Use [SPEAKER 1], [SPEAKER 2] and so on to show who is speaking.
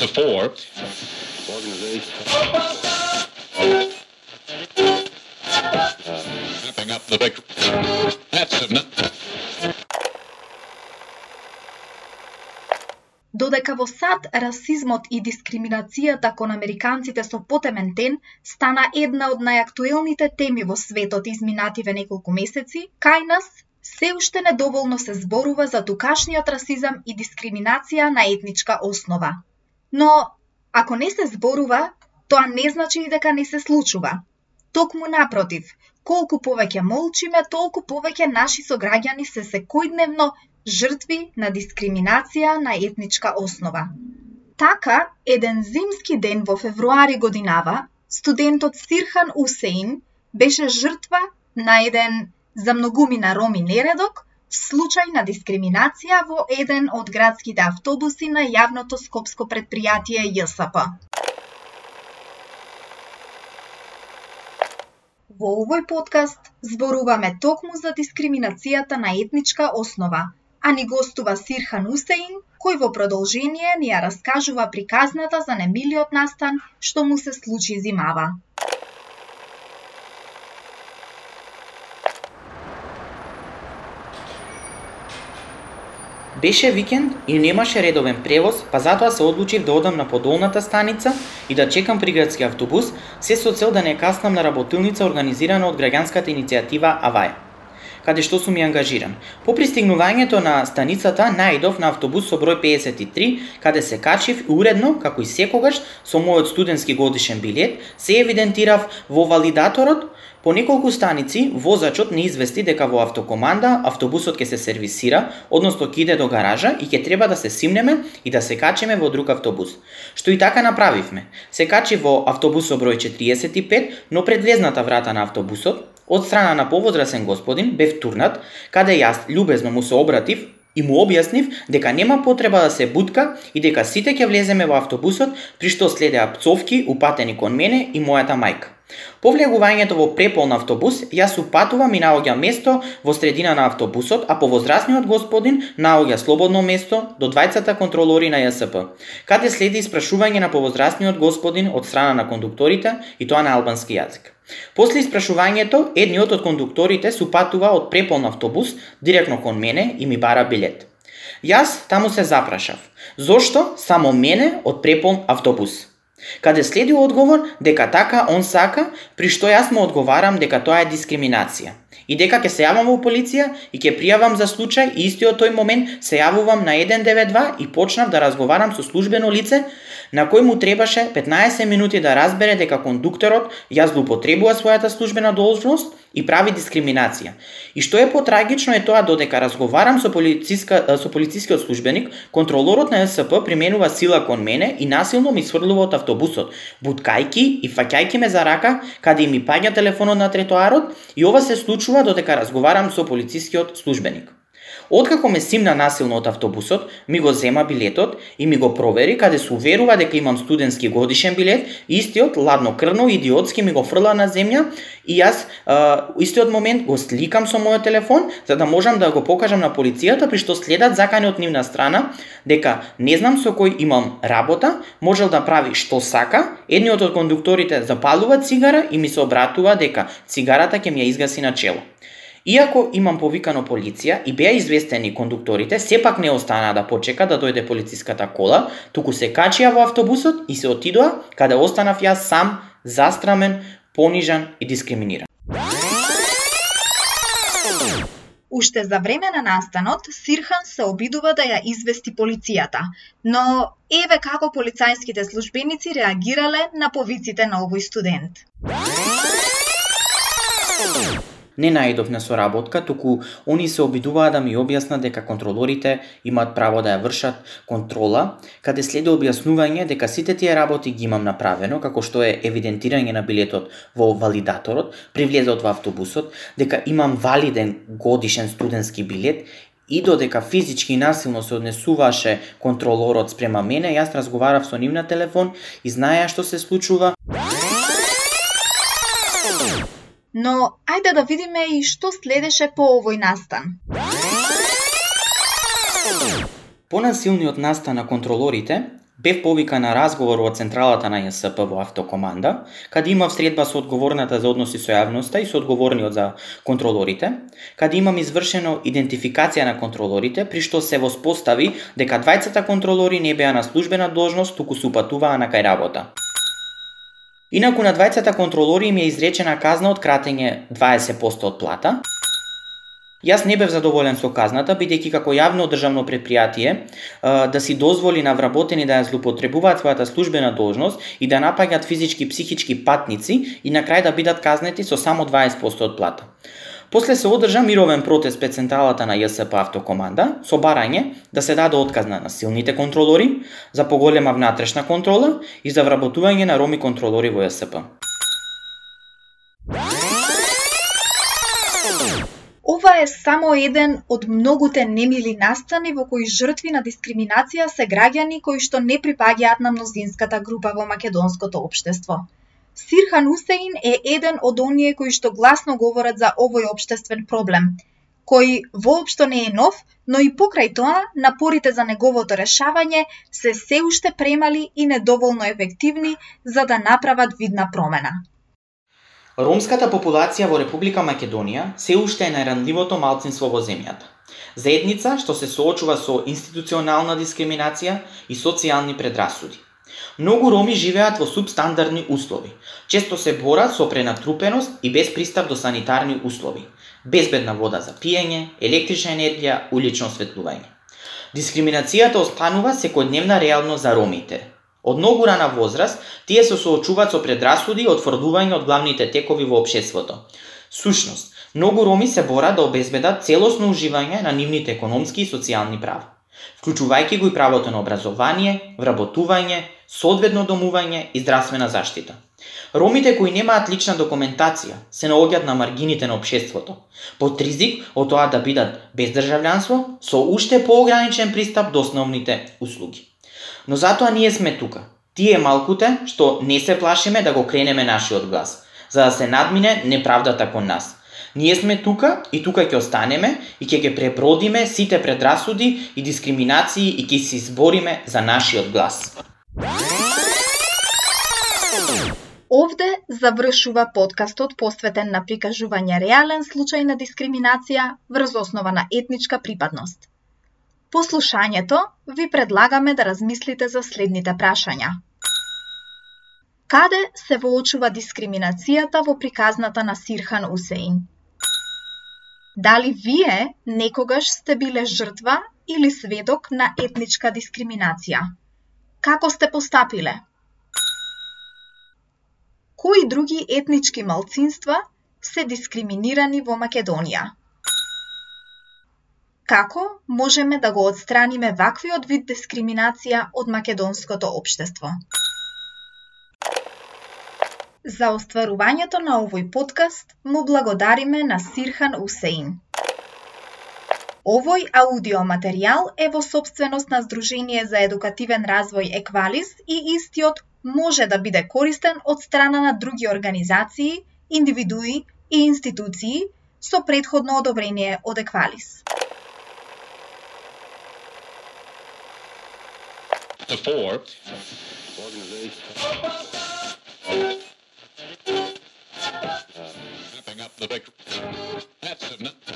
[SPEAKER 1] to four. Wrapping up the big That's enough.
[SPEAKER 2] Додека во САД расизмот и дискриминацијата кон американците со потемен тен стана една од најактуелните теми во светот изминативе неколку месеци, кај нас се уште недоволно се зборува за тукашниот расизам и дискриминација на етничка основа. Но, ако не се зборува, тоа не значи и дека не се случува. Токму напротив, колку повеќе молчиме, толку повеќе наши сограѓани се секојдневно жртви на дискриминација на етничка основа. Така, еден зимски ден во февруари годинава, студентот Сирхан Усеин беше жртва на еден за многумина роми нередок, случај на дискриминација во еден од градските автобуси на јавното скопско предпријатие ЈСП. Во овој подкаст зборуваме токму за дискриминацијата на етничка основа, а ни гостува Сирхан Усеин, кој во продолжение ни ја раскажува приказната за немилиот настан што му се случи зимава.
[SPEAKER 3] Беше викенд и немаше редовен превоз, па затоа се одлучив да одам на подолната станица и да чекам приградски автобус, се со цел да не каснам на работилница организирана од граѓанската иницијатива Авај, каде што сум и ангажиран. По пристигнувањето на станицата најдов на автобус со број 53, каде се качив и уредно, како и секогаш, со мојот студентски годишен билет, се евидентирав во валидаторот По неколку станици, возачот не извести дека во автокоманда автобусот ќе се сервисира, односно ќе иде до гаража и ќе треба да се симнеме и да се качиме во друг автобус. Што и така направивме. Се качи во автобусот број 45, но пред влезната врата на автобусот, од страна на повозрасен господин, бев турнат, каде јас љубезно му се обратив и му објаснив дека нема потреба да се бутка и дека сите ќе влеземе во автобусот, при што следеа пцовки упатени кон мене и мојата мајка. По влегувањето во преполн автобус, јас упатувам и наоѓам место во средина на автобусот, а повозрасниот господин наоѓа слободно место до двајцата контролори на ЈСП, каде следи испрашување на повозрасниот господин од страна на кондукторите и тоа на албански јазик. После испрашувањето, едниот од кондукторите се упатува од преполн автобус директно кон мене и ми бара билет. Јас таму се запрашав. Зошто само мене од преполн автобус? Каде следи одговор дека така он сака, при што јас му одговарам дека тоа е дискриминација. И дека ќе се јавам во полиција и ќе пријавам за случај и истиот тој момент се јавувам на 192 и почнав да разговарам со службено лице на кој му требаше 15 минути да разбере дека кондукторот ја злоупотребува својата службена должност и прави дискриминација. И што е потрагично е тоа додека разговарам со полициска со полицискиот службеник, контролорот на СП применува сила кон мене и насилно ми сврлува од автобусот, буткајки и фаќајки ме за рака каде ми паѓа телефонот на тротоарот и ова се случува додека разговарам со полицискиот службеник. Откако ме симна насилно од автобусот, ми го зема билетот и ми го провери каде се уверува дека имам студентски годишен билет, истиот ладнокрвно идиотски ми го фрла на земја и јас а, истиот момент го сликам со мојот телефон за да можам да го покажам на полицијата при што следат закани од нивна страна дека не знам со кој имам работа, можел да прави што сака, едниот од кондукторите запалува цигара и ми се обратува дека цигарата ќе ми ја изгаси на чело. Иако имам повикано полиција и беа известени кондукторите, сепак не останаа да почека да дојде полициската кола, туку се качија во автобусот и се отидоа, каде останав јас сам, застрамен, понижан и дискриминиран.
[SPEAKER 2] Уште за време на настанот, Сирхан се обидува да ја извести полицијата, но еве како полицајските службеници реагирале на повиците на овој студент
[SPEAKER 3] не најдов на соработка, туку они се обидуваа да ми објаснат дека контролорите имаат право да ја вршат контрола, каде следи објаснување дека сите тие работи ги имам направено, како што е евидентирање на билетот во валидаторот, при влезот во автобусот, дека имам валиден годишен студентски билет и додека физички насилно се однесуваше контролорот спрема мене, јас разговарав со нив на телефон и знаеа што се случува.
[SPEAKER 2] Но ајде да видиме и што следеше по овој настан.
[SPEAKER 3] Понасилниот настан на контролорите Бев повика на разговор во централата на ЈСП во автокоманда, каде имав средба со одговорната за односи со јавноста и со одговорниот за контролорите, каде имам извршено идентификација на контролорите, при што се воспостави дека двајцата контролори не беа на службена должност, туку се упатуваа на кај работа. Инаку на двајцата контролори им е изречена казна од кратење 20% од плата, Јас не бев задоволен со казната, бидејќи како јавно државно предпријатие да си дозволи на вработени да ја злупотребуваат својата службена должност и да напаѓаат физички психички патници и на крај да бидат казнети со само 20% од плата. После се одржа мировен протест пред централата на ЈСП Автокоманда со барање да се даде отказ на насилните контролори, за поголема внатрешна контрола и за вработување на роми контролори во ЈСП.
[SPEAKER 2] Ова е само еден од многуте немили настани во кои жртви на дискриминација се граѓани кои што не припаѓаат на мнозинската група во македонското општество. Сирхан Усеин е еден од оние кои што гласно говорат за овој обштествен проблем, кој воопшто не е нов, но и покрај тоа напорите за неговото решавање се се уште премали и недоволно ефективни за да направат видна промена.
[SPEAKER 3] Ромската популација во Република Македонија се уште е најранливото малцинство во земјата. Заедница што се соочува со институционална дискриминација и социјални предрасуди. Многу роми живеат во субстандардни услови. Често се борат со пренатрупеност и без пристап до санитарни услови. Безбедна вода за пиење, електрична енергија, улично осветлување. Дискриминацијата останува секојдневна реалност за ромите, Од многу рана возраст, тие се соочуваат со предрасуди и отфрдување од главните текови во општеството. Сушност, многу роми се борат да обезбедат целосно уживање на нивните економски и социјални права, вклучувајќи го и правото на образование, вработување, соодветно домување и здравствена заштита. Ромите кои немаат лична документација се наоѓаат на маргините на обшеството, под ризик од тоа да бидат без државјанство со уште поограничен пристап до основните услуги. Но затоа ние сме тука. Тие малкуте што не се плашиме да го кренеме нашиот глас, за да се надмине неправдата кон нас. Ние сме тука и тука ќе останеме и ќе ги пребродиме сите предрасуди и дискриминации и ќе се избориме за нашиот глас.
[SPEAKER 2] Овде завршува подкастот посветен на прикажување реален случај на дискриминација врз основа на етничка припадност. Послушањето ви предлагаме да размислите за следните прашања. Каде се воочува дискриминацијата во приказната на Сирхан Усеин? Дали вие некогаш сте биле жртва или сведок на етничка дискриминација? Како сте постапиле? Кои други етнички малцинства се дискриминирани во Македонија? Како можеме да го одстраниме ваквиот вид дискриминација од македонското општество? За остварувањето на овој подкаст му благодариме на Сирхан Усеин. Овој аудиоматеријал е во собственост на Сдружение за едукативен развој Еквалис и истиот може да биде користен од страна на други организации, индивидуи и институции со предходно одобрение од Еквалис.
[SPEAKER 1] Before, organization. The victory. That's enough.